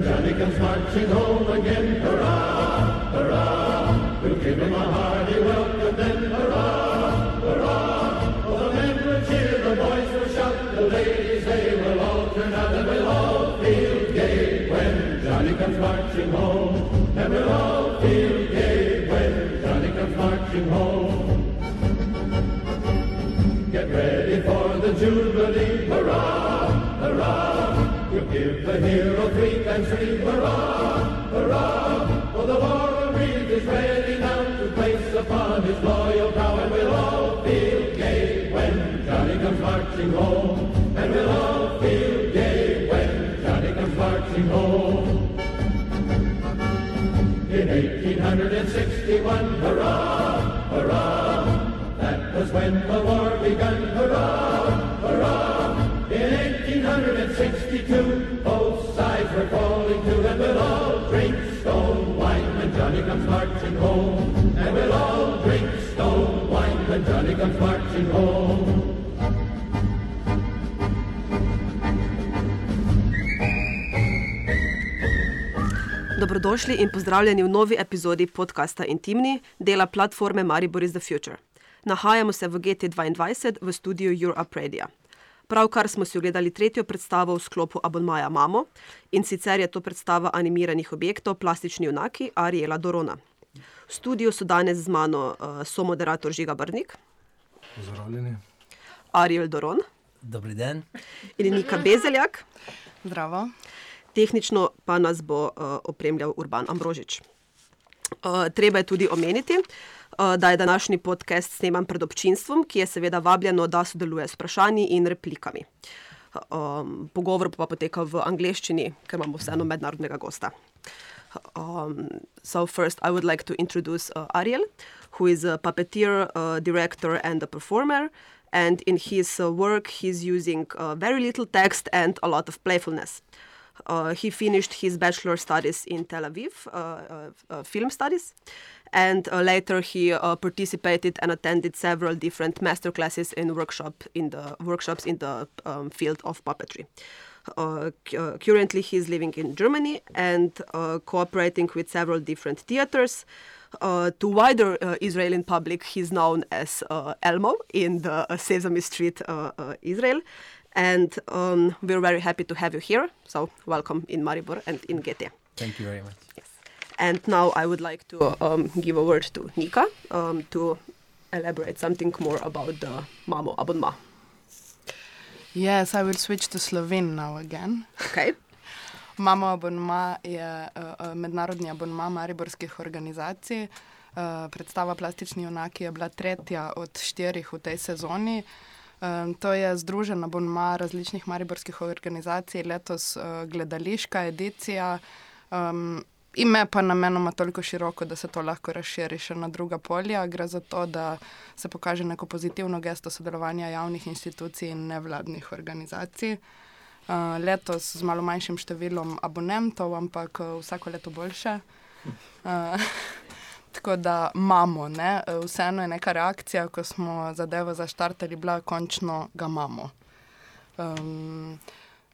Johnny comes marching home again, hurrah, hurrah, we'll give him a hearty welcome then, hurrah, hurrah. Oh, the men will cheer, the boys will shout, the ladies they will all turn out and we'll all feel gay when Johnny comes marching home. And we'll all give the hero three times three, hurrah, hurrah. For the war breeze is ready now to place upon his loyal brow, and we'll all feel gay when Johnny comes marching home. And we'll all feel gay when Johnny comes marching home. In 1861, hurrah, hurrah. That was when the war began, hurrah, hurrah. In 1862, were calling to, and we'll all drink stone wine when Johnny comes marching home. And we'll all drink stone wine when Johnny comes marching home. Dobrodošli in pozdravljeni v novi epizodi podcasta Intimni, dela platforme Maribor is the Future. Nahajamo se v GT2 v studiu Europe Radio. Pravkar smo si ogledali tretjo predstavo v sklopu Abonmaja Mamo in sicer je to predstava animiranih objektov Plastični junaki Ariela Dorona. V studiu so danes z mano uh, somoderator Žiga Brnik, Pozdravljeni. Ariel Doron Dobri dan. in Nika Bezeljak, Zdravo. tehnično pa nas bo uh, opremljal Urban Ambrožič. Uh, treba je tudi omeniti, uh, da je današnji podcast sneman pred občinstvom, ki je seveda vabljeno, da sodeluje s vprašanji in replikami. Um, pogovor pa potekal v angleščini, ker imamo vseeno mednarodnega gosta. Um, so first, I would like to introduce uh, Ariel, who is a puppeteer, uh, director, and a performer. And in his uh, work, he's using uh, very little text and a lot of playfulness. Uh, he finished his bachelor studies in Tel Aviv, uh, uh, uh, film studies, and uh, later he uh, participated and attended several different masterclasses and workshop in the workshops in the um, field of puppetry. Uh, uh, currently, he is living in Germany and uh, cooperating with several different theaters. Uh, to wider uh, Israeli public, he's known as uh, Elmo in the uh, Sesame Street, Israel. And um, we're very happy to have you here. So, welcome in Maribor and in Gete. Thank you very much. And now I would like to um, give a word to Nika um, to elaborate something more about the Mamo Abonma. Yes, I will switch to Slovene now again. Okay? Mamo abonma je uh, uh, mednarodni abonma mariborskih organizacij. Uh, predstava Plastični junaki je bila tretja od štirih v tej sezoni. Um, to je združen abonma različnih mariborskih organizacij, letos uh, gledališka edicija. Um, ime pa namenoma toliko široko, da se to lahko razširi še na druga polja. Gre za to, da se pokaže neko pozitivno gesto sodelovanja javnih institucij in nevladnih organizacij. Uh, letos z malo manjšim številom abonentov, ampak uh, vsako leto boljše. Uh, tako da imamo, vseeno je neka reakcija, ko smo zadevo zaštartali, bila končno ga imamo. Um,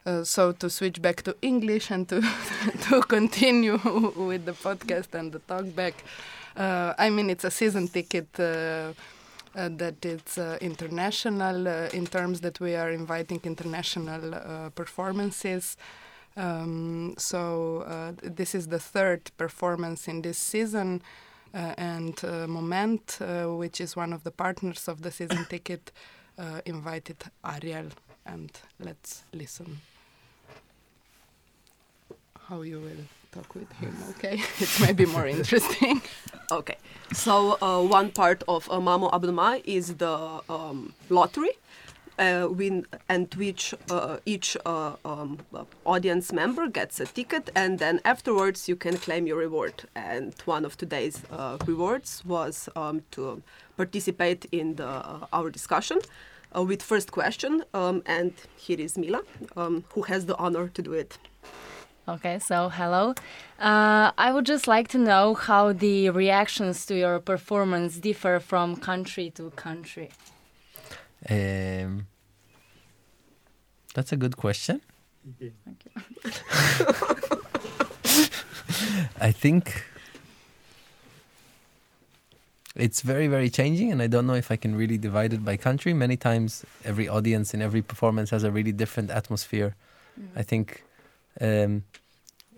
uh, so to switch back to English and to, to continue with the podcast and the talk back. Uh, I mean, it's a season ticket. Uh, uh, that it's uh, international in terms that we are inviting international performances. Um, so this is the third performance in this season, and Moment, which is one of the partners of the season ticket, invited Ariel, and let's listen. How you will talk with him? Okay, it may be more interesting. Okay. So, uh, one part of uh, Mamo Abonma is the um, lottery. Uh, win, and which uh, each uh, um, uh, audience member gets a ticket, and then afterwards you can claim your reward. And one of today's uh, rewards was um, to participate in the, uh, our discussion uh, with first question. Um, and here is Mila, um, who has the honor to do it. Okay, so hello. Uh, I would just like to know how the reactions to your performance differ from country to country. Um, that's a good question. I think it's very, very changing, and I don't know if I can really divide it by country. Many times, every audience in every performance has a really different atmosphere. I think um,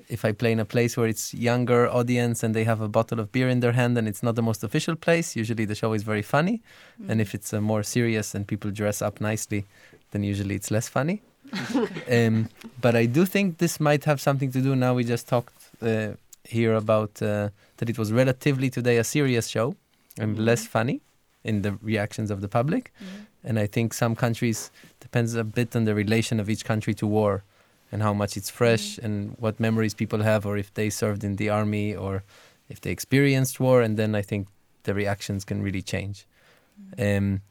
if I play in a place where it's younger audience and they have a bottle of beer in their hand and it's not the most official place, usually the show is very funny. And if it's uh, more serious and people dress up nicely, then usually it's less funny. um, but I do think this might have something to do. Now we just talked uh, here about uh, that it was relatively today a serious show and mm-hmm. less funny in the reactions of the public. Mm-hmm. And I think some countries depends a bit on the relation of each country to war and how much it's fresh mm-hmm. and what memories people have or if they served in the army or if they experienced war and then I think the reactions can really change. Um,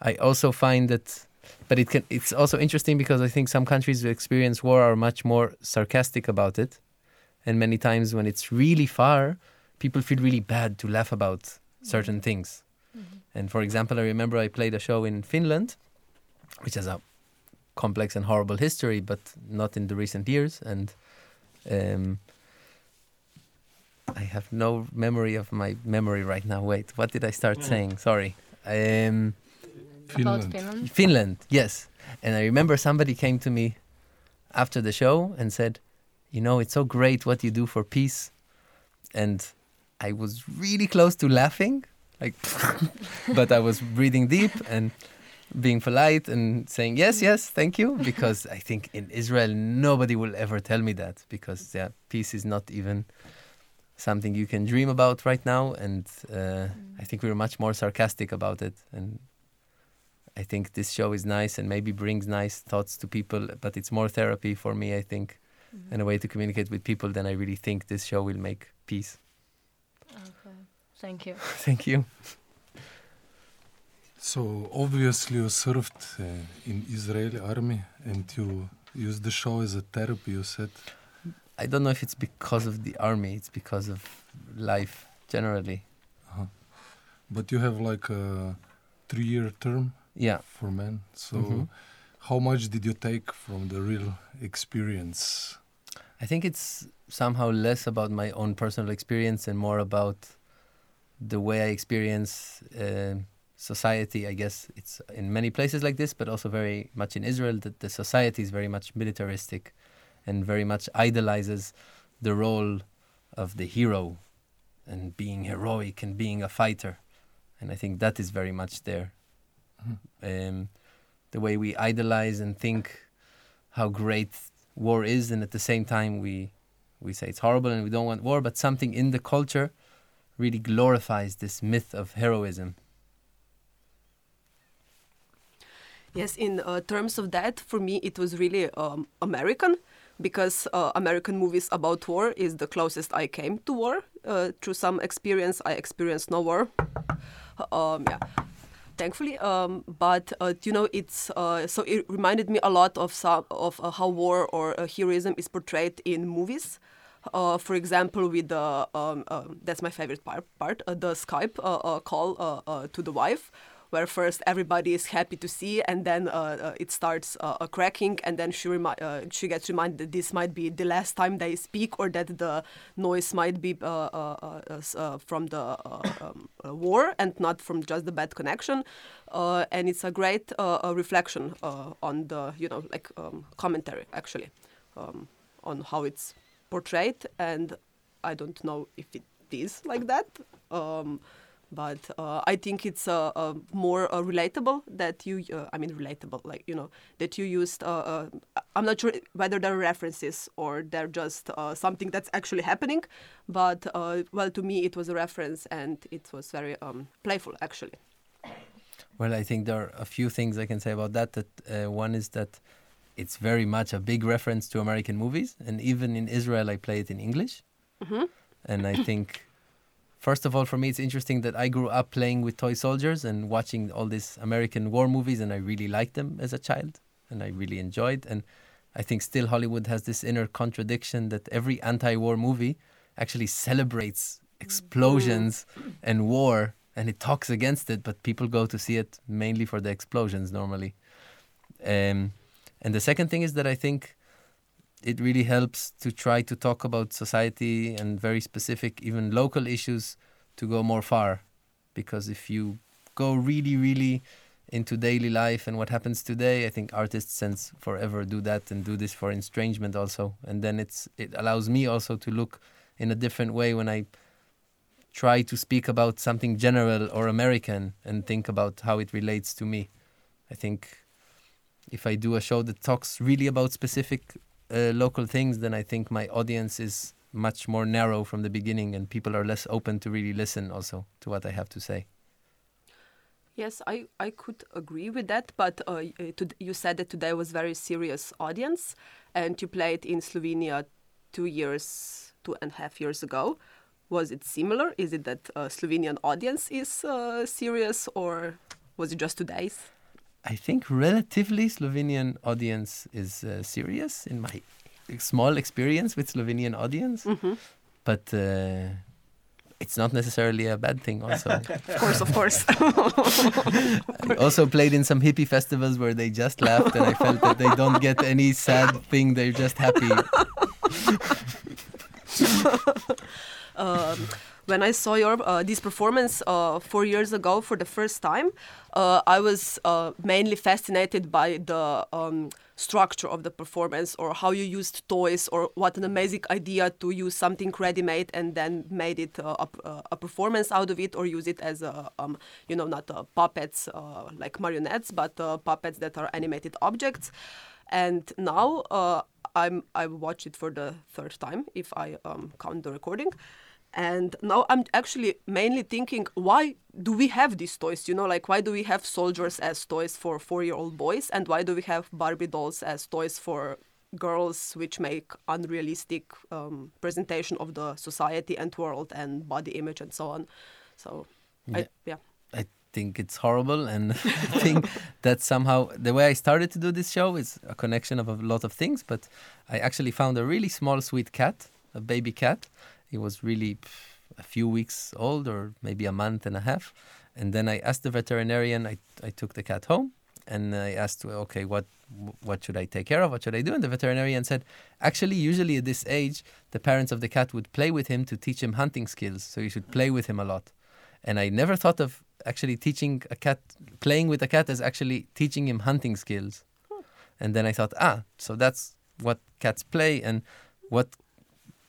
I also find that but it can it's also interesting because I think some countries who experience war are much more sarcastic about it. And many times when it's really far, people feel really bad to laugh about certain things. And for example, I remember I played a show in Finland, which has a complex and horrible history, but not in the recent years. And um, I have no memory of my memory right now. Wait, what did I start saying? Sorry. Um, About Finland. Finland. Finland, yes. And I remember somebody came to me after the show and said, You know, it's so great what you do for peace. And I was really close to laughing, like, but I was breathing deep and being polite and saying, Yes, yes, thank you. Because I think in Israel, nobody will ever tell me that because yeah, peace is not even something you can dream about right now. And uh, I think we're much more sarcastic about it. And I think this show is nice and maybe brings nice thoughts to people, but it's more therapy for me, I think, and a way to communicate with people than I really think this show will make peace. Okay. Thank you. Thank you. So obviously you served uh, in Israeli army and you used the show as a therapy. You said, I don't know if it's because of the army, it's because of life generally. but you have like a three-year term Yeah. for men. So Mhm. how much did you take from the real experience? I think it's somehow less about my own personal experience and more about the way I experience uh, society. I guess it's in many places like this, but also very much in Israel that the society is very much militaristic and very much idolizes the role of the hero and being heroic and being a fighter. And I think that is very much there. Um, the way we idolize and think how great war is, and at the same time we we say it's horrible and we don't want war, but something in the culture really glorifies this myth of heroism. Yes, in uh, terms of that, for me, it was really um, American because uh, American movies about war is the closest I came to war. Uh, through some experience, I experienced no war. Um, yeah, thankfully. Um, but uh, you know, it's uh, so it reminded me a lot of some of uh, how war or heroism is portrayed in movies. Uh, for example, with the um, um that's my favorite part, part uh, the Skype uh, uh, call uh, uh, to the wife, where first everybody is happy to see, and then uh, uh, it starts uh, uh, cracking, and then she remi- uh, she gets reminded that this might be the last time they speak, or that the noise might be uh, uh, uh, uh, from the uh, um, uh, war and not from just the bad connection. Uh, and it's a great uh, uh, reflection uh, on the you know like um, commentary actually um, on how it's portrayed, and I don't know if it is like that. Um, but uh, I think it's uh, uh, more uh, relatable that you, uh, I mean, relatable, like, you know, that you used. Uh, I'm not sure whether they're references or they're just something that's actually happening, but well, to me, it was a reference and it was very um, playful, actually. Well, I think there are a few things I can say about that. That one is that it's very much a big reference to American movies, and even in Israel, I play it in English. And I think, first of all, for me, it's interesting that I grew up playing with toy soldiers and watching all these American war movies, and I really liked them as a child, and I really enjoyed. And I think still Hollywood has this inner contradiction that every anti-war movie actually celebrates explosions and war, and it talks against it, but people go to see it mainly for the explosions normally. Um, and the second thing is that I think it really helps to try to talk about society and very specific, even local issues, to go more far. Because if you go really, really into daily life and what happens today, I think artists since forever do that and do this for estrangement also. And then it's it allows me also to look in a different way when I try to speak about something general or American and think about how it relates to me. I think if I do a show that talks really about specific uh, local things, then I think my audience is much more narrow from the beginning and people are less open to really listen also to what I have to say. Yes, I, I could agree with that, but uh, uh, you said that today was very serious audience, and you played in Slovenia two years, two and a half years ago. Was it similar? Is it that uh, Slovenian audience is uh, serious, or was it just two days? I think relatively Slovenian audience is uh, serious in my small experience with Slovenian audience, but uh, it's not necessarily a bad thing. Also, Of course, of course. I also played in some hippie festivals where they just laughed, and I felt that they don't get any sad thing; they're just happy. um, when I saw your uh, this performance uh, four years ago for the first time, I was uh, mainly fascinated by the um, structure of the performance, or how you used toys, or what an amazing idea to use something ready-made and then made it uh, a, a- a performance out of it, or use it as a um, you know not uh, puppets uh, like marionettes, but uh, puppets that are animated objects. And now uh, I'm I watched it for the third time if I um, count the recording. And now I'm actually mainly thinking, why do we have these toys? You know, like why do we have soldiers as toys for four-year-old boys, and why do we have Barbie dolls as toys for girls, which make unrealistic um, presentation of the society and world and body image and so on. So, I, Yeah. yeah. I think it's horrible, and I think that somehow the way I started to do this show is a connection of a lot of things. But I actually found a really small, sweet cat, a baby cat. He was really a few weeks old, or maybe a month and a half. And then I asked the veterinarian. I I took the cat home, and I asked, okay, what what should I take care of? What should I do? And the veterinarian said, actually, usually at this age, the parents of the cat would play with him to teach him hunting skills. So you should play with him a lot and I never thought of actually teaching a cat, playing with a cat as actually teaching him hunting skills. And then I thought, ah, so that's what cats play, and what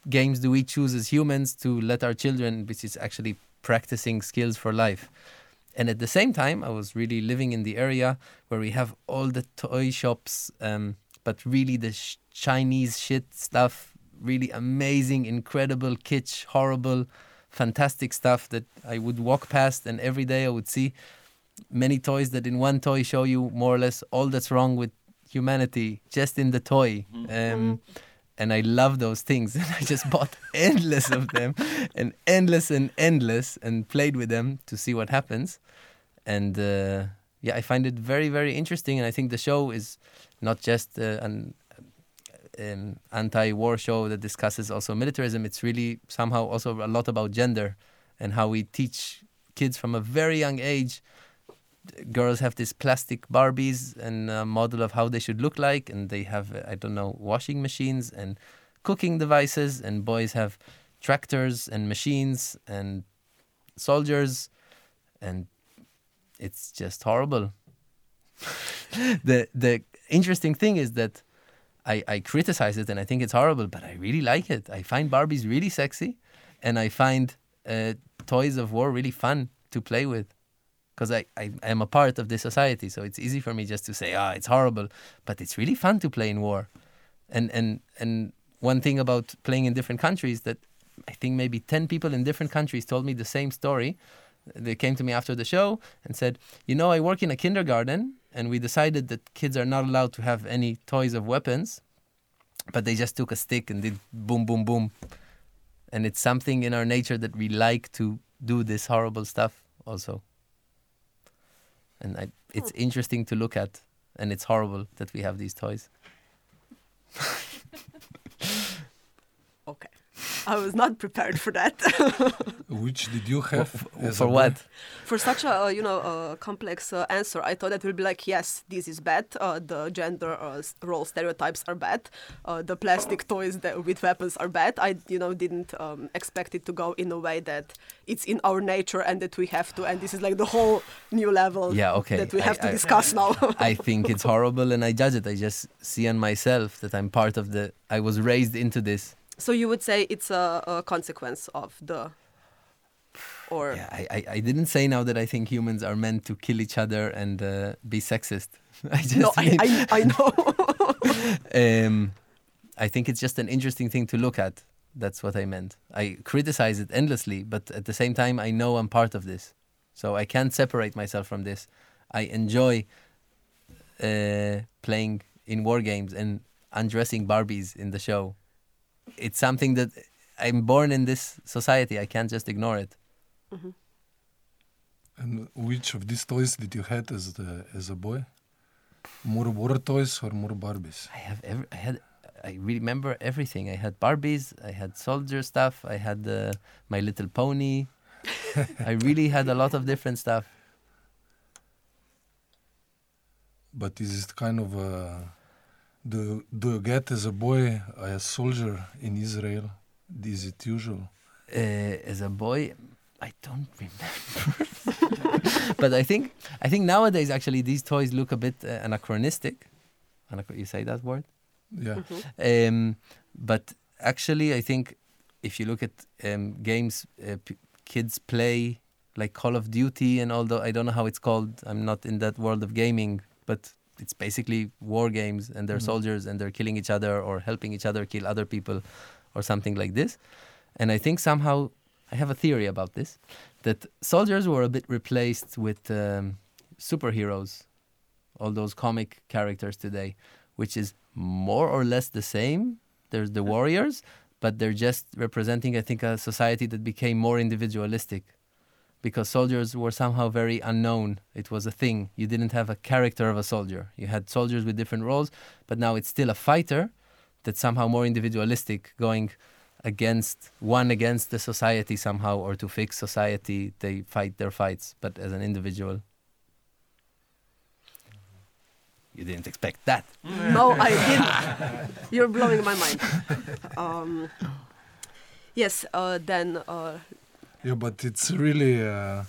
games do we choose as humans to let our children, which is actually practicing skills for life. And at the same time, I was really living in the area where we have all the toy shops, um, but really the sh- Chinese shit stuff, really amazing, incredible, kitsch, horrible, fantastic stuff that I would walk past, and every day I would see many toys that in one toy show you more or less all that's wrong with humanity just in the toy. Um, and I love those things, and I just bought endless of them, and endless and endless, and played with them to see what happens. And uh, yeah, I find it very, very interesting, and I think the show is not just uh, an um, anti-war show that discusses also militarism. It's really somehow also a lot about gender and how we teach kids from a very young age. Girls have these plastic Barbies and a model of how they should look like, and they have I don't know washing machines and cooking devices, and boys have tractors and machines and soldiers, and it's just horrible. the the interesting thing is that I, I criticize it and I think it's horrible, but I really like it. I find Barbies really sexy, and I find uh, toys of war really fun to play with, because I, I am a part of this society. So it's easy for me just to say, ah, it's horrible, but it's really fun to play in war. And and and one thing about playing in different countries that I think maybe ten people in different countries told me the same story. They came to me after the show and said, you know, I work in a kindergarten and we decided that kids are not allowed to have any toys of weapons, but they just took a stick and did boom, boom, boom. And it's something in our nature that we like to do this horrible stuff also. And I, it's oh. interesting to look at, and it's horrible that we have these toys. Okay. I was not prepared for that. Which did you have? as For a boy? what? for such a uh, you know uh, complex uh, answer, I thought it would be like, yes, this is bad. Uh, the gender uh, role stereotypes are bad. Uh, the plastic toys that, with weapons are bad. I you know didn't um, expect it to go in a way that it's in our nature and that we have to. And this is like the whole new level Yeah, okay. that we I- have to I- discuss now. I think it's horrible and I judge it. I just see on myself that I'm part of the. I was raised into this. So you would say it's a, a consequence of the, or Yeah, I, I, I didn't say now that I think humans are meant to kill each other and uh, be sexist. I just no, I, I, I know. um, I think it's just an interesting thing to look at. That's what I meant. I criticize it endlessly, but at the same time, I know I'm part of this. So I can't separate myself from this. I enjoy uh, playing in war games and undressing Barbies in the show. It's something that I'm born in this society. I can't just ignore it. And which of these toys did you had as the as a boy? More war toys or more Barbies? I have every, I had I remember everything. I had Barbies, I had soldier stuff, I had uh, my little pony. I really had a lot of different stuff. But is it kind of a do do you get as a boy a soldier in Israel? Is it usual? Uh, as a boy, I don't remember. but I think I think nowadays actually these toys look a bit uh, anachronistic. Anach- you say that word? Yeah. Um, but actually, I think if you look at um, games uh, p- kids play, like Call of Duty, and although I don't know how it's called, I'm not in that world of gaming, but it's basically war games, and they're Mhm. soldiers, and they're killing each other or helping each other kill other people, or something like this. And I think somehow I have a theory about this that soldiers were a bit replaced with um, superheroes, all those comic characters today, which is more or less the same. There's the warriors, but they're just representing, I think, a society that became more individualistic because soldiers were somehow very unknown. It was a thing. You didn't have a character of a soldier. You had soldiers with different roles, but now it's still a fighter that's somehow more individualistic, going against one against the society somehow, or to fix society. They fight their fights, but as an individual. You didn't expect that. no, I didn't. You're blowing my mind. Um, yes, uh, then uh, Yeah, but it's really. Uh,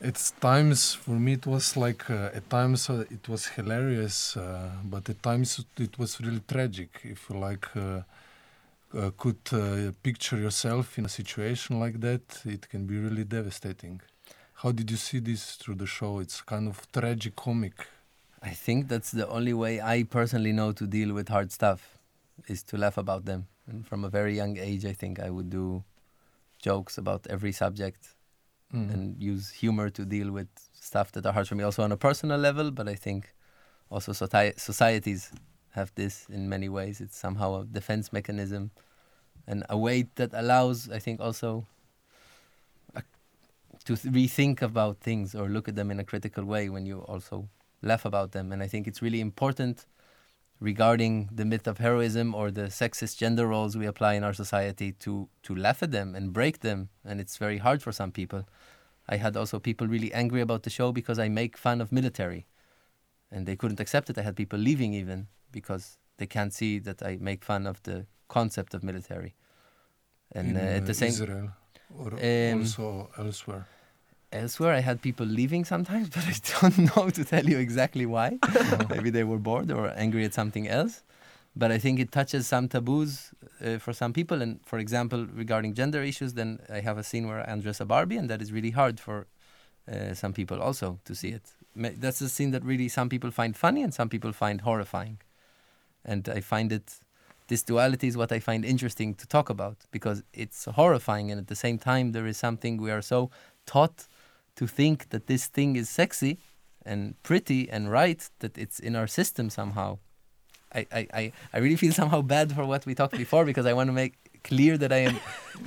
it's times for me. It was like uh, at times uh, it was hilarious, uh, but at times it was really tragic. If you like, uh, uh, could picture yourself in a situation like that, it can be really devastating. How did you see this through the show? It's kind of tragic comic. I think that's the only way I personally know to deal with hard stuff is to laugh about them. And from a very young age, I think I would do jokes about every subject Mm. and use humor to deal with stuff that are hard for me, also on a personal level. But I think also soti- societies have this in many ways. It's somehow a defense mechanism and a way that allows, I think, also a, to th- rethink about things or look at them in a critical way when you also laugh about them. And I think it's really important regarding the myth of heroism or the sexist gender roles we apply in our society to to laugh at them and break them. And it's very hard for some people. I had also people really angry about the show because i make fun of military. And they couldn't accept it. I had people leaving even because they can't see that i make fun of the concept of military. And in uh, at the same Israel or Um, also elsewhere. Elsewhere. I had people leaving sometimes but i don't know to tell you exactly why. Maybe they were bored or angry at something else. But i think it touches some taboos uh, for some people. And for example regarding gender issues then i have a scene where i undress a barbie and that is really hard for uh, some people also to see it. That's a scene that really some people find funny and some people find horrifying. And i find it this duality is what i find interesting to talk about because it's horrifying and at the same time there is something we are so taught to think that this thing is sexy and pretty and right that it's in our system somehow. I, I, I, I really feel somehow bad for what we talked before because I want to make clear that I am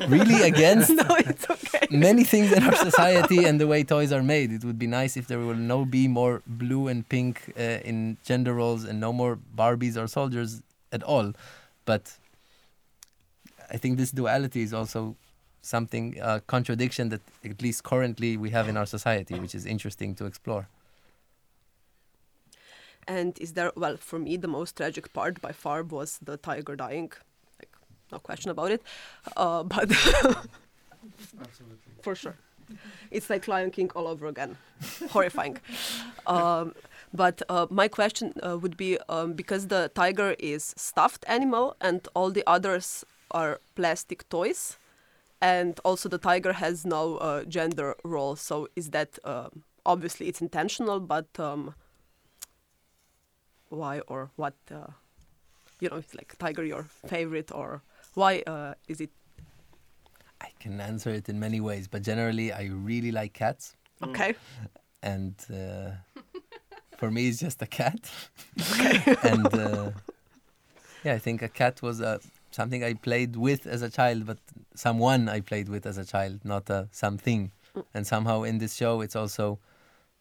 really against no, it's okay. many things in our society and the way toys are made. It would be nice if there will no be more blue and pink uh, in gender roles and no more Barbies or soldiers at all. But I think this duality is also something a contradiction that at least currently we have in our society, which is interesting to explore. And is there, well, for me, the most tragic part by far was the tiger dying. Like, no question about it. Uh, but for sure. It's like Lion King all over again. Horrifying. Um, but uh, my question uh, would be um, because the tiger is stuffed animal and all the others are plastic toys, and also the tiger has no uh, gender role. So is that uh, obviously it's intentional, but um, why or what? Uh, you know, it's like tiger your favorite or why uh, is it I can answer it in many ways, but generally, I really like cats, okay? and uh, for me, it's just a cat. Okay. and uh, yeah, I think a cat was uh, something I played with as a child, but someone I played with as a child, not a something. And somehow in this show, it's also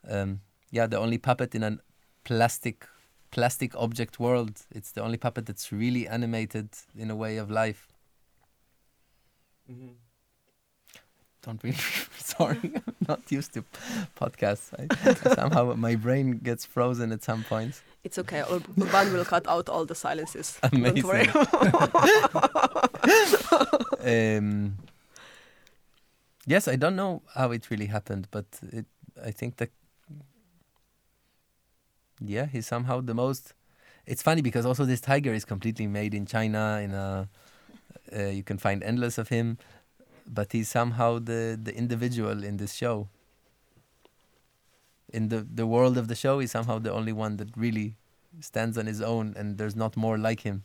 um, yeah the only puppet in a plastic plastic object world. It's the only puppet that's really animated in a way of life. Don't really. Sorry, I'm not used to podcasts. I, somehow my brain gets frozen at some points. It's okay. Ur- Urban will cut out all the silences. Don't worry. um, yes, I don't know how it really happened, but it, I think that yeah, he's somehow the most. It's funny because also this tiger is completely made in China. In a, uh, you can find endless of him, but he's somehow the the individual in this show. In the the world of the show, he's somehow the only one that really stands on his own, and there's not more like him.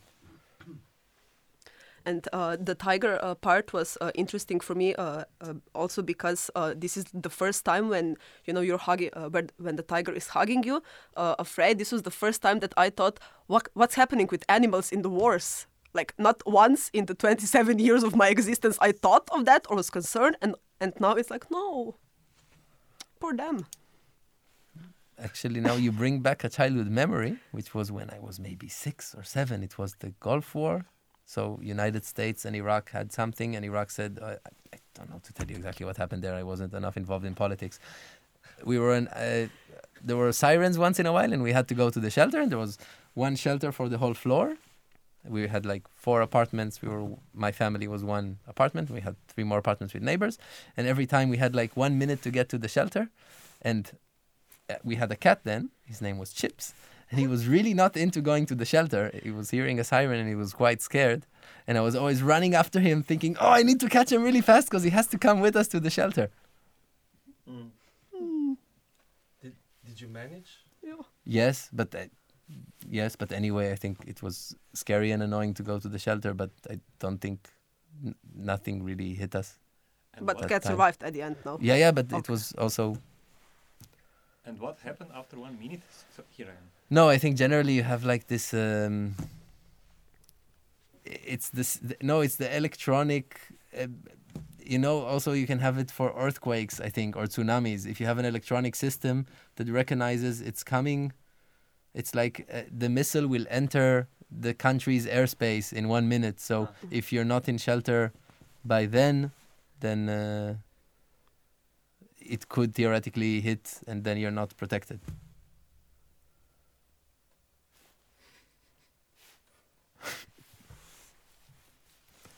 And uh, the tiger uh, part was uh, interesting for me uh, uh, also because uh, this is the first time when you know you're hugging when, the tiger is hugging you. Afraid. This was the first time that I thought, what what's happening with animals in the wars? Like not once in the 27 years of my existence I thought of that or was concerned, and and now it's like no, poor them. Actually, now you bring back a childhood memory, which was when I was maybe six or seven. It was the Gulf War. So United States and Iraq had something, and Iraq said, I, I don't know to tell you exactly what happened there. I wasn't enough involved in politics. We were in, uh, there were sirens once in a while, and we had to go to the shelter. And there was one shelter for the whole floor. We had like four apartments. We were my family was one apartment. We had three more apartments with neighbors, and every time we had like one minute to get to the shelter, and uh, we had a cat then. His name was Chips, and he was really not into going to the shelter. He was hearing a siren and he was quite scared. And I was always running after him, thinking, "Oh, I need to catch him really fast because he has to come with us to the shelter." Did, did you manage? Yes, but uh, yes, but anyway, I think it was scary and annoying to go to the shelter. But I don't think n- nothing really hit us. And But what, the cat survived at the end. No. Yeah, yeah, but it was also and what happened after one minute? So here I am. No, I think generally you have like this. Um, it's this. th- No, it's the electronic. Uh, you know, also you can have it for earthquakes, I think, or tsunamis. If you have an electronic system that recognizes it's coming, it's like uh, the missile will enter the country's airspace in one minute. So if you're not in shelter by then, then uh, it could theoretically hit, and then you're not protected.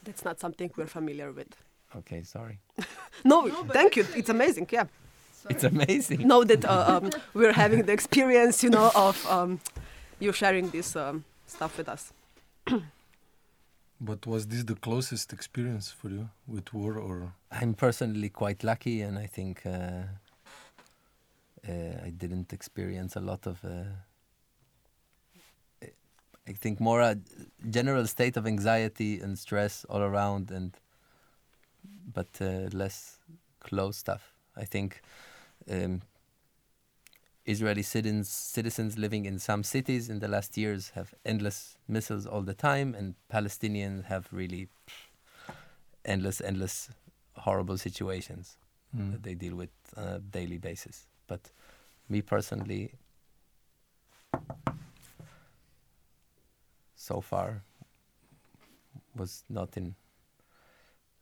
That's not something we're familiar with. Okay, sorry. No, thank you. It's amazing. Yeah. It's amazing. know that uh, um, we're having the experience, you know, of um, you sharing this um, stuff with us. But was this the closest experience for you with war or? I'm personally quite lucky, and I think uh, uh, I didn't experience a lot of. Uh, I think more a general state of anxiety and stress all around, and but uh, less close stuff. I think um, Israeli citizens citizens living in some cities in the last years have endless missiles all the time, and Palestinians have really endless, endless horrible situations Mm. that they deal with on a daily basis. But me personally, so far, was not in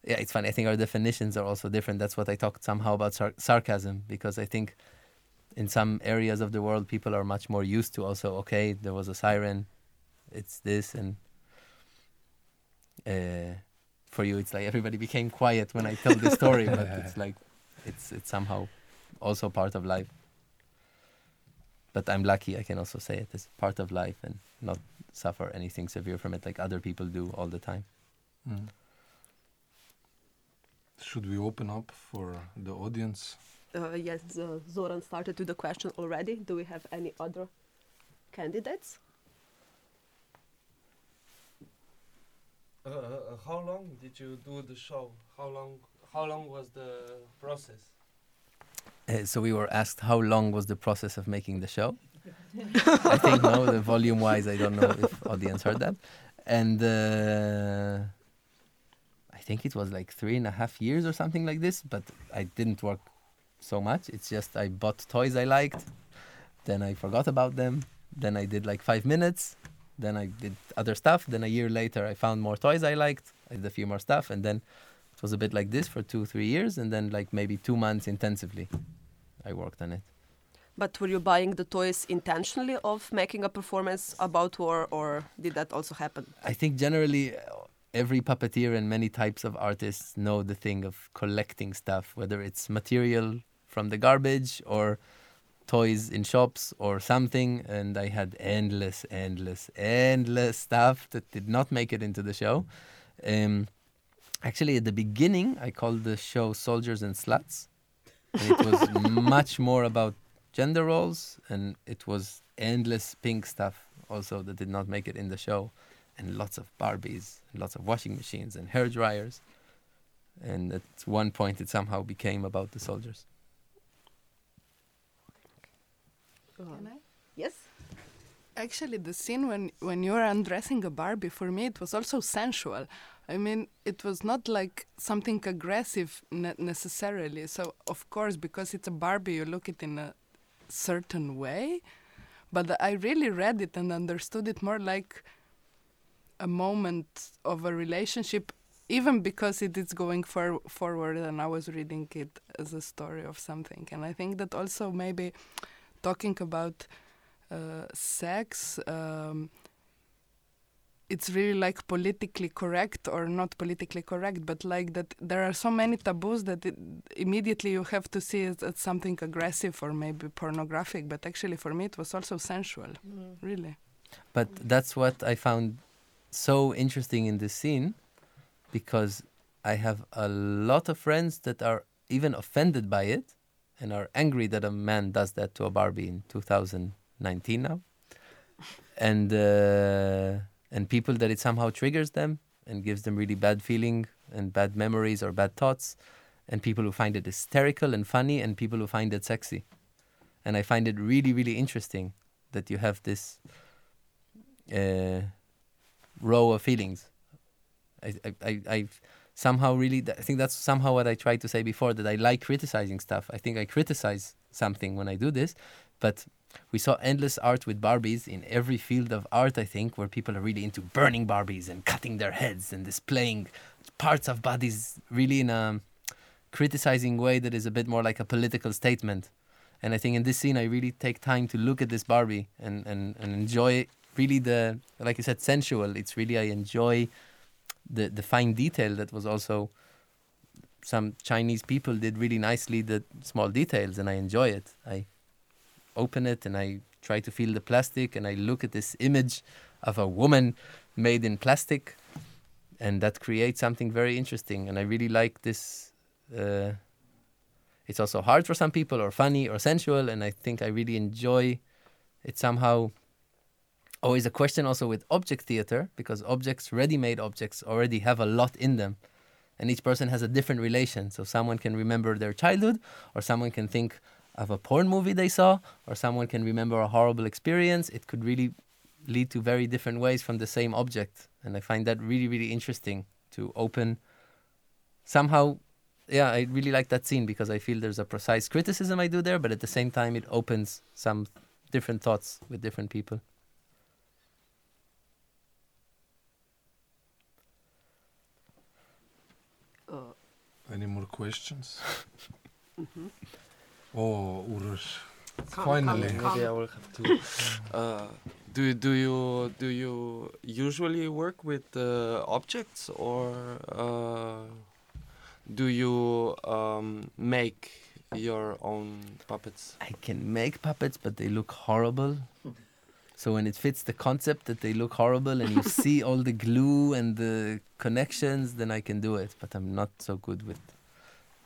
yeah, it's funny. I think our definitions are also different. That's what I talked somehow about sar- sarcasm because I think in some areas of the world people are much more used to also okay there was a siren, it's this and uh, for you it's like everybody became quiet when I told the story, but it's like it's it's somehow also part of life. But I'm lucky I can also say it as part of life and not suffer anything severe from it like other people do all the time. Mm. Should we open up for the audience? Uh, yes, uh, Zoran started with the question already. Do we have any other candidates? Uh, uh, how long did you do the show? How long? How long was the process? Uh, so we were asked how long was the process of making the show. I think no, the volume wise, I don't know if audience heard that, and uh, I think it was like three and a half years or something like this. But I didn't work so much. It's just I bought toys I liked, then I forgot about them, then I did like five minutes, then I did other stuff. Then a year later, I found more toys I liked. I did a few more stuff, and then it was a bit like this for two, three years, and then like maybe two months intensively, I worked on it. But were you buying the toys intentionally of making a performance about war, or did that also happen? I think generally uh, every puppeteer and many types of artists know the thing of collecting stuff, whether it's material from the garbage or toys in shops or something. And I had endless, endless, endless stuff that did not make it into the show. Um, actually, at the beginning, I called the show Soldiers and Sluts. And it was much more about gender roles, and it was endless pink stuff also that did not make it in the show and lots of Barbies, and lots of washing machines and hair dryers. And at one point, it somehow became about the soldiers. Can I? Yes. Actually, the scene when when you're undressing a Barbie for me, it was also sensual. I mean, it was not like something aggressive ne- necessarily. So of course, because it's a Barbie, you look it in a certain way. But I really read it and understood it more like a moment of a relationship, even because it is going for- forward, and I was reading it as a story of something. And I think that also maybe talking about uh, sex, um, it's really like politically correct or not politically correct, but like that there are so many taboos that it, immediately you have to see it as something aggressive or maybe pornographic. But actually, for me, it was also sensual, really. But that's what I found so interesting in this scene because I have a lot of friends that are even offended by it and are angry that a man does that to a Barbie in 2019 now. And uh, and people that it somehow triggers them and gives them really bad feeling and bad memories or bad thoughts and people who find it hysterical and funny and people who find it sexy. And I find it really really interesting that you have this uh, row of feelings. I, I, I, somehow really, I think that's somehow what I tried to say before that I like criticizing stuff. I think I criticize something when I do this, but we saw endless art with Barbies in every field of art, I think, where people are really into burning Barbies and cutting their heads and displaying parts of bodies really in a criticizing way that is a bit more like a political statement. And I think in this scene, I really take time to look at this Barbie and, and, and enjoy really the, like I said, sensual. It's really, I enjoy the, the fine detail that was also some Chinese people did really nicely the small details and I enjoy it. I open it and I try to feel the plastic and I look at this image of a woman made in plastic and that creates something very interesting and I really like this uh, it's also hard for some people or funny or sensual and I think I really enjoy it somehow Oh, always a question also with object theater because objects ready-made objects already have a lot in them. And each person has a different relation. So someone can remember their childhood or someone can think of a porn movie they saw or someone can remember a horrible experience. It could really lead to very different ways from the same object. And i find that really really interesting to open somehow. Yeah i really like that scene because i feel there's a precise criticism i do there but at the same time it opens some different thoughts with different people Any more questions? Mhm. Oh, Uroš. Come, Finally. come, Maybe I will have to. Uh, do you- do you do you usually work with uh, objects or uh, do you um, make your own puppets? I can make puppets, but they look horrible. So when it fits the concept that they look horrible and you see all the glue and the connections, then I can do it. But I'm not so good with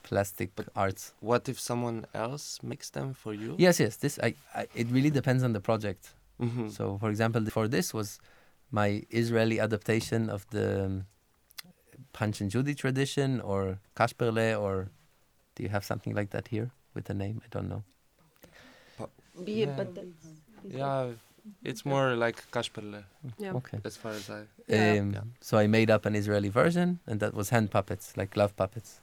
plastic arts. What if someone else makes them for you? Yes, yes. This I, I it really depends on the project. Mhm. So, for example, for this was my Israeli adaptation of the um, Punch and Judy tradition, or Kasperle, or do you have something like that here with the name? I don't know. Be Yeah. Yeah, it's more like Kasperle yeah. Okay. as far as I. Yeah. Um, Yeah. So I made up an Israeli version, and that was hand puppets, like glove puppets,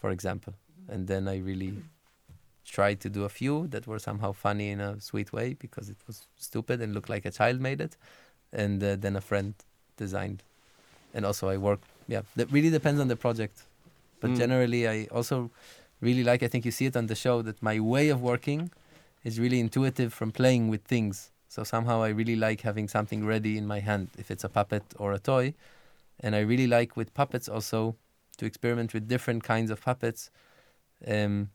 for example. And then I really tried to do a few that were somehow funny in a sweet way because it was stupid and looked like a child made it. And uh, then a friend designed. And also I work, yeah, that really depends on the project. But Mm. generally, I also really like, I think you see it on the show, that my way of working is really intuitive from playing with things. So somehow I really like having something ready in my hand, if it's a puppet or a toy. And I really like with puppets also to experiment with different kinds of puppets. Um,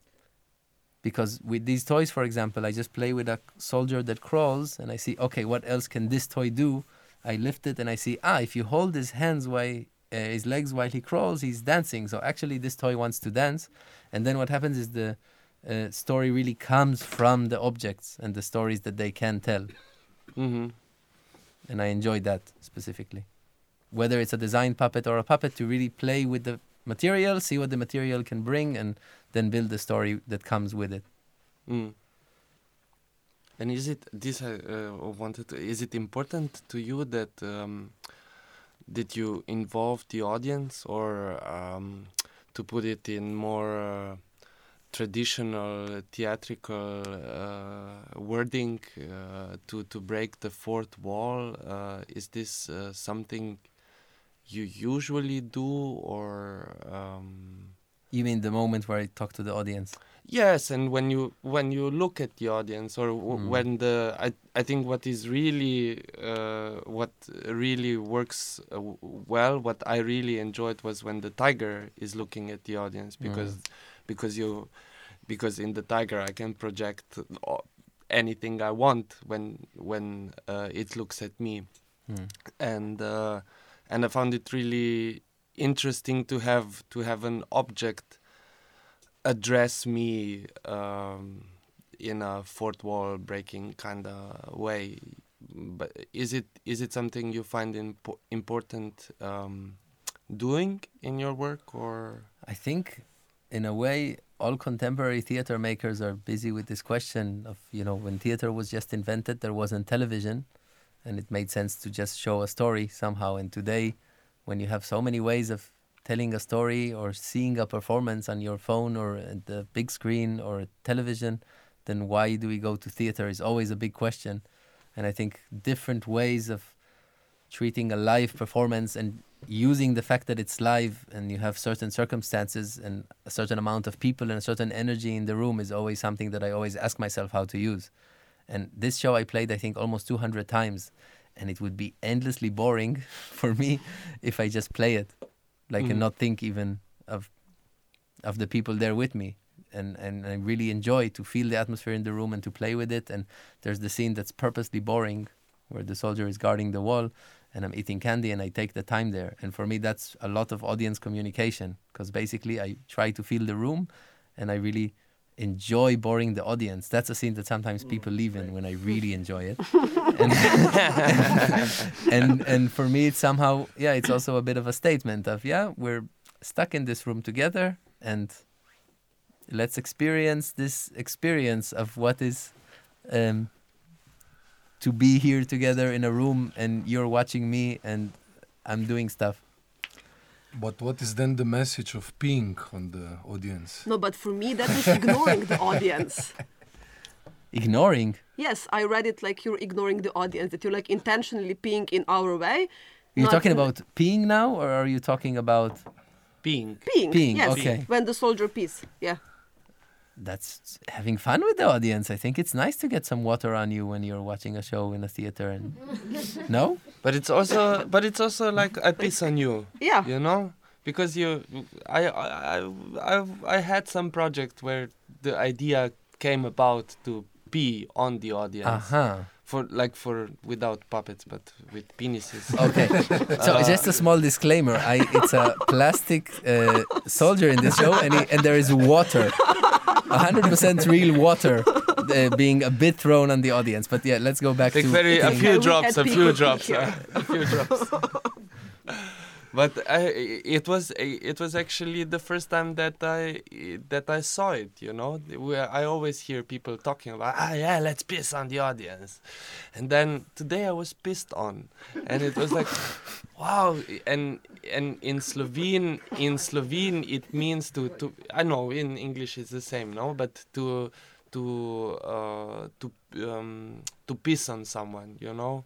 because with these toys, for example, I just play with a soldier that crawls and I see, okay, what else can this toy do? I lift it and I see, ah, if you hold his hands while uh, his legs while he crawls, he's dancing. So actually, this toy wants to dance. And then what happens is the uh, story really comes from the objects and the stories that they can tell. Mm-hmm. And I enjoy that specifically. Whether it's a design puppet or a puppet, to really play with the material, see what the material can bring, and then build the story that comes with it. Mm. And is it this I uh, wanted? To, is it important to you that um, did you involve the audience, or um, to put it in more uh, traditional theatrical uh, wording uh, to to break the fourth wall? Uh, is this uh, something you usually do, or? Um, You mean the moment where I talk to the audience? Yes, and when you when you look at the audience, or w- Mm. when the I I think what is really uh, what really works uh, well, what I really enjoyed was when the tiger is looking at the audience because because you because in the tiger I can project uh, anything I want when when uh, it looks at me Hmm. and uh, and I found it really interesting to have to have an object address me um, in a fourth wall breaking kind of way. But is it is it something you find impo- important um, doing in your work or? I think, in a way, all contemporary theater makers are busy with this question of, you know, when theater was just invented, there wasn't television, and it made sense to just show a story somehow. And today, when you have so many ways of telling a story or seeing a performance on your phone or the big screen or television, then why do we go to theater is always a big question. And I think different ways of treating a live performance and using the fact that it's live and you have certain circumstances and a certain amount of people and a certain energy in the room is always something that I always ask myself how to use. And this show I played, I think, almost 200 times. And it would be endlessly boring for me if I just play it, like, Mhm. and not think even of of the people there with me. And, and I really enjoy to feel the atmosphere in the room and to play with it. And there's the scene that's purposely boring, where the soldier is guarding the wall, and I'm eating candy, and I take the time there. And for me, that's a lot of audience communication, because basically I try to feel the room, and I really enjoy boring the audience. That's a scene that sometimes people leave in when I really enjoy it. and, and and for me, it's somehow yeah, it's also a bit of a statement of yeah, we're stuck in this room together, and let's experience this experience of what is um, to be here together in a room and you're watching me and I'm doing stuff. But what is then the message of peeing on the audience? No, but for me, that is ignoring the audience. Ignoring. Yes, I read it like you're ignoring the audience, that you're like intentionally peeing in our way. You're talking in- about peeing now, or are you talking about Peeing. Peeing. Peeing, yes. okay. When the soldier pees. Yeah. That's having fun with the audience. I think it's nice to get some water on you when you're watching a show in a theater. And no, But it's also, but it's also like a piss on you. Yeah. You know, because you, I, I, I, I, I had some project where the idea came about to pee on the audience uh huh. for like for without puppets but with penises. Okay, so just a small disclaimer: I it's a plastic uh, soldier in this show, and he, and there is water, hundred percent real water, uh, being a bit thrown on the audience. But yeah, let's go back Like to very a few we drops, a few drops, uh, a few drops. but I, it was it was actually the first time that I that I saw it. You know, I always hear people talking about ah yeah, let's piss on the audience, and then today I was pissed on, and it was like wow. And and in Slovene in Slovene it means to to I know in English it's the same, no, but to to uh, to um, to piss on someone, you know.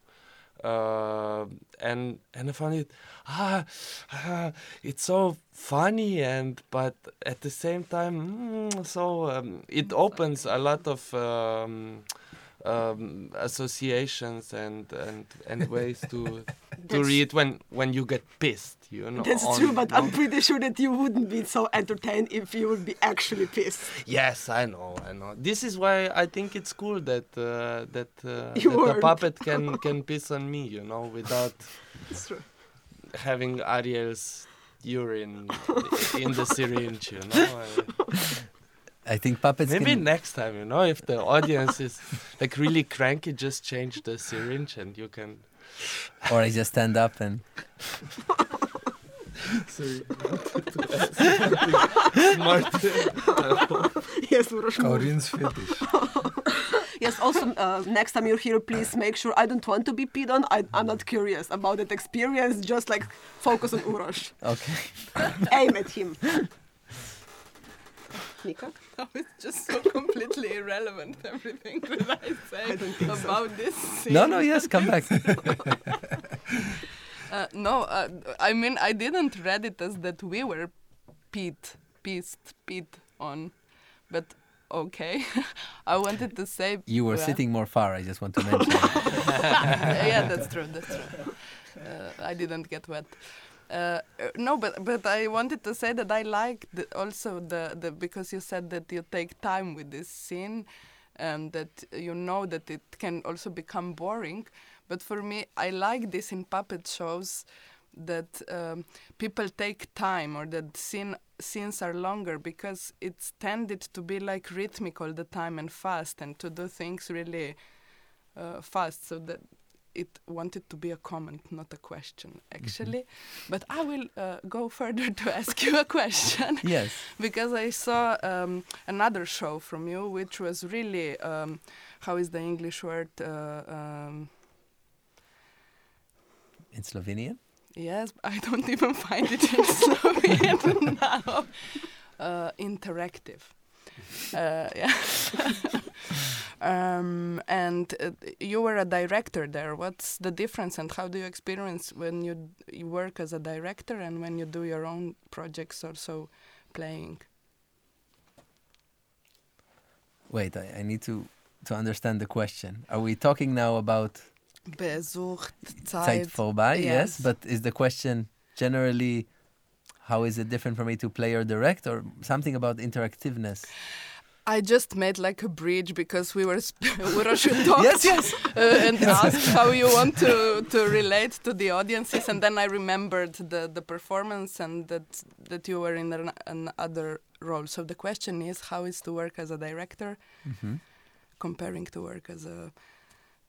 Uh, and and I found it ah, ah it's so funny and but at the same time mm, so um, it opens a lot of um, um, associations and and and ways to to read when when you get pissed you know That's on- true, but no? I'm pretty sure that you wouldn't be so entertained if you would be actually pissed. Yes, I know, I know. This is why I think it's cool that uh, that, uh, You that a puppet can can piss on me, you know, without having Ariel's urine in the syringe, you know. I- I think puppets. maybe can, next time, you know, if the audience is like really cranky, just change the syringe and you can. or I just stand up and Sorry. Smart. Yes, Uroš, fetish. Yes, also, uh, next time you're here, please make sure I don't want to be peed on. I, I'm not curious about that experience. Just like focus on Uroš. okay. Aim at him. Nika? No, it's just so completely irrelevant everything that I say about this scene. No, no, yes, come back. Uh, no, uh, I mean I didn't read it as that we were peed, pissed, peed on, but okay. I wanted to say You were well, sitting more far. I just want to mention. yeah, that's true. That's true. Uh, I didn't get wet. Uh, uh, no, but but I wanted to say that I like also the, the because you said that you take time with this scene, and that you know that it can also become boring. But for me, I like this in puppet shows that um, people take time or that scene scenes are longer because it's tended to be like rhythmic all the time and fast and to do things really uh, fast so that it wanted to be a comment not a question actually but i will uh, go further to ask you a question yes. because i saw um, another show from you which was really um, how is the english word uh, um, In Slovenian. Yes, I don't even find it in Slovenian now. Uh, interactive. Uh, yeah. Um, and uh, you were a director there. What's the difference, and how do you experience when you, you work as a director and when you do your own projects, also playing? Wait, I, I need to to understand the question. Are we talking now about Besucht, Zeit Zeit. vorbei? Yes. yes. But is the question generally how is it different for me to play or direct, or something about interactiveness? I just made like a bridge because we were sp- Uroš talked Yes, yes. uh, and asked how you want to, to relate to the audiences, and then I remembered the, the performance and that that you were in an, another role. So the question is, how is to work as a director hmm comparing to work as a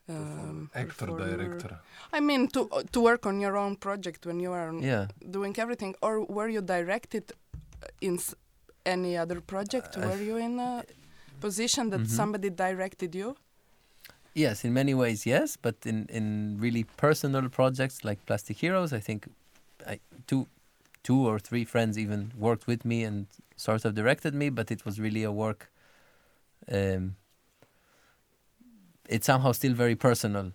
um, Actor, performer? director. I mean, to to work on your own project when you are Yeah. doing everything, or were you directed in s- any other project? Uh, were you in a position that Mhm. somebody directed you? Yes, in many ways, yes. But in, in really personal projects like Plastic Heroes, I think I, two, two or three friends even worked with me and sort of directed me. But it was really a work. Um, it's somehow still very personal,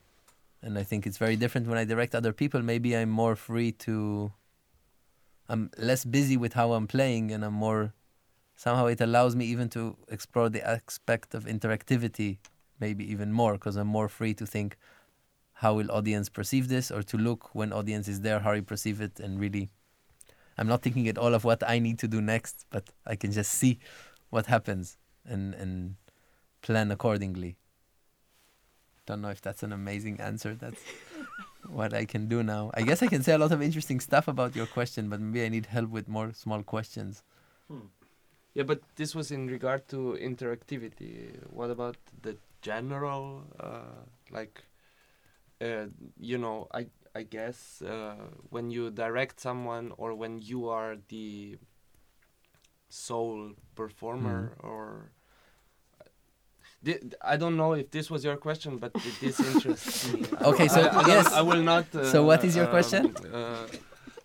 and I think it's very different when I direct other people. Maybe I'm more free to I'm less busy with how I'm playing, and I'm more. Somehow it allows me even to explore the aspect of interactivity, maybe even more, because I'm more free to think, how will audience perceive this, or to look when audience is there, how you perceive it, and really, I'm not thinking at all of what I need to do next, but I can just see what happens and and plan accordingly. Don't know if that's an amazing answer. That's what I can do now. I guess I can say a lot of interesting stuff about your question, but maybe I need help with more small questions. Hmm. Yeah, but this was in regard to interactivity. What about the general, uh, like, uh, you know, I I guess uh, when you direct someone or when you are the sole performer or. I don't know if this was your question, but it- this interests me. Okay, so, I, I, yes. I will not. Uh, So what is your question? Uh,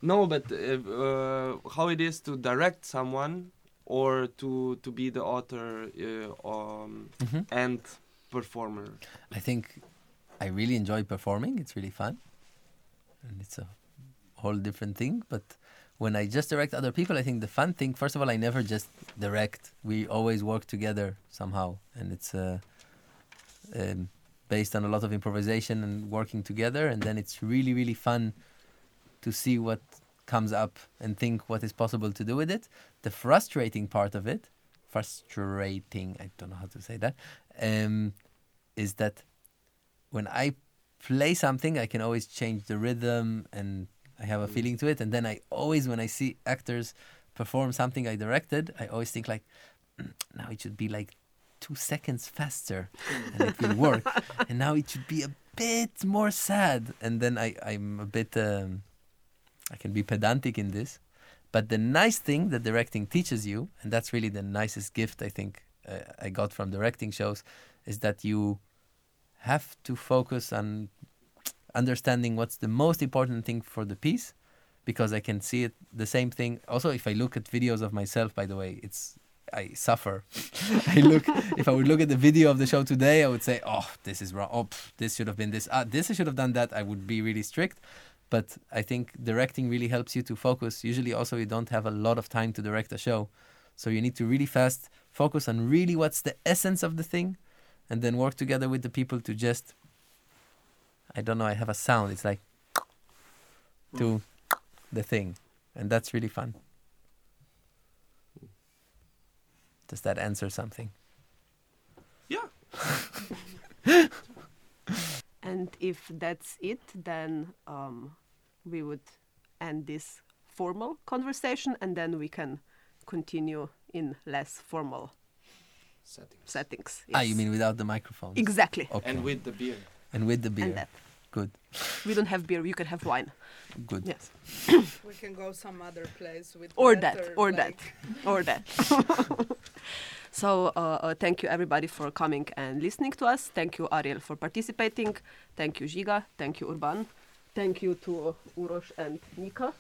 no, but uh, uh, how it is to direct someone or to to be the author uh, um, Mhm. and performer. I think I really enjoy performing. It's really fun, and it's a whole different thing. But when I just direct other people, I think the fun thing. First of all, I never just direct. We always work together somehow, and it's uh, um, based on a lot of improvisation and working together. And then it's really, really fun to see what comes up and think what is possible to do with it. The frustrating part of it, frustrating. I don't know how to say that. Um, is that when I play something, I can always change the rhythm and I have a feeling to it. And then I always, when I see actors perform something I directed, I always think like, "Mm, now it should be like two seconds faster and it will work. and now it should be a bit more sad. And then I, I'm a bit, um, I can be pedantic in this. But the nice thing that directing teaches you, and that's really the nicest gift I think uh, I got from directing shows, is that you have to focus on understanding what's the most important thing for the piece because I can see it the same thing. Also, if I look at videos of myself, by the way, it's I suffer. I look if I would look at the video of the show today, I would say, "Oh, this is wrong. Oh, pff, this should have been this. Ah, this I should have done that." I would be really strict. But I think directing really helps you to focus. Usually, also, you don't have a lot of time to direct a show, so you need to really fast focus on really what's the essence of the thing, and then work together with the people to just. I don't know. I have a sound. It's like to the thing, and that's really fun. Does that answer something? Yeah. And if that's it, then um, we would end this formal conversation and then we can continue in less formal Settings. settings. Ah, you mean without the microphones? Exactly. Okay. And with the beer. And with the beer. And that. Good. We don't have beer, you can have wine. Good. Yes. We can go some other place with Or that, or that, or that. so, uh, uh, thank you everybody for coming and listening to us. Thank you, Ariel, for participating. Thank you, Giga. Thank you, Urban. Thank you to Uroš and Nika.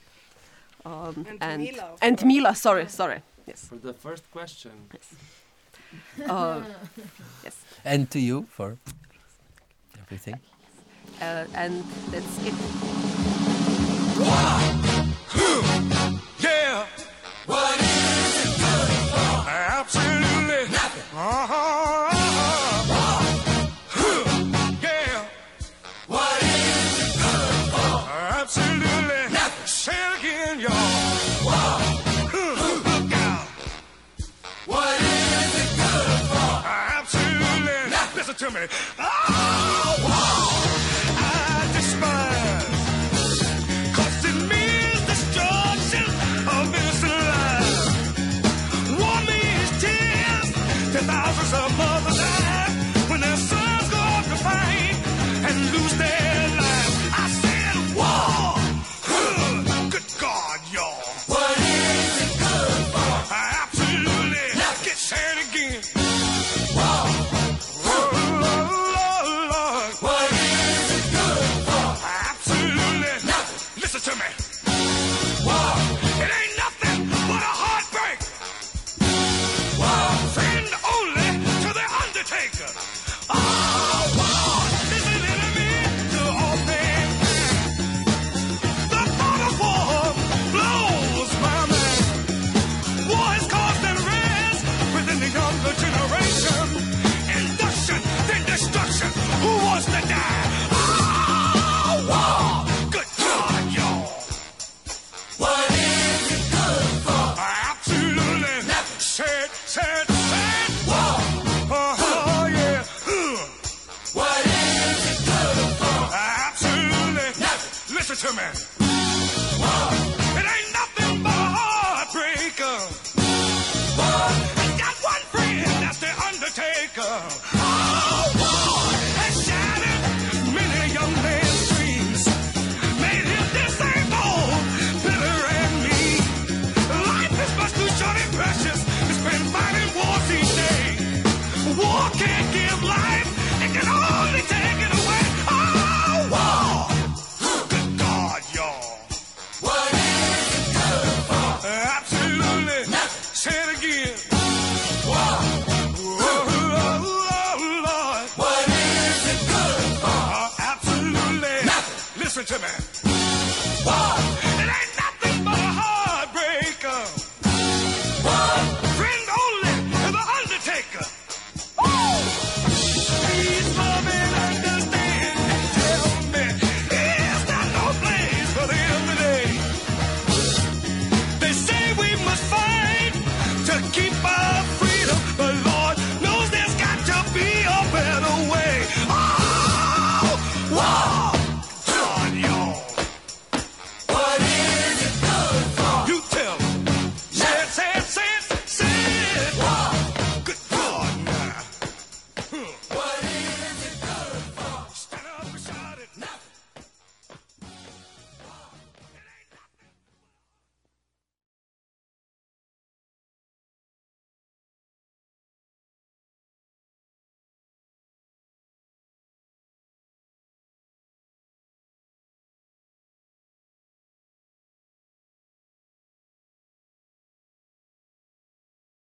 Um, And and Mila, and. Mila, sorry, sorry. Yes. For the first question. Uh, yes. And to you for everything. Uh, and that's it. Yeah. What is it good for? Absolutely nothing. Uh-huh. Huh. Yeah. What is it good for? Absolutely nothing. Say it again, y'all. What is it good for? Absolutely nothing. Listen to me. Oh, can't give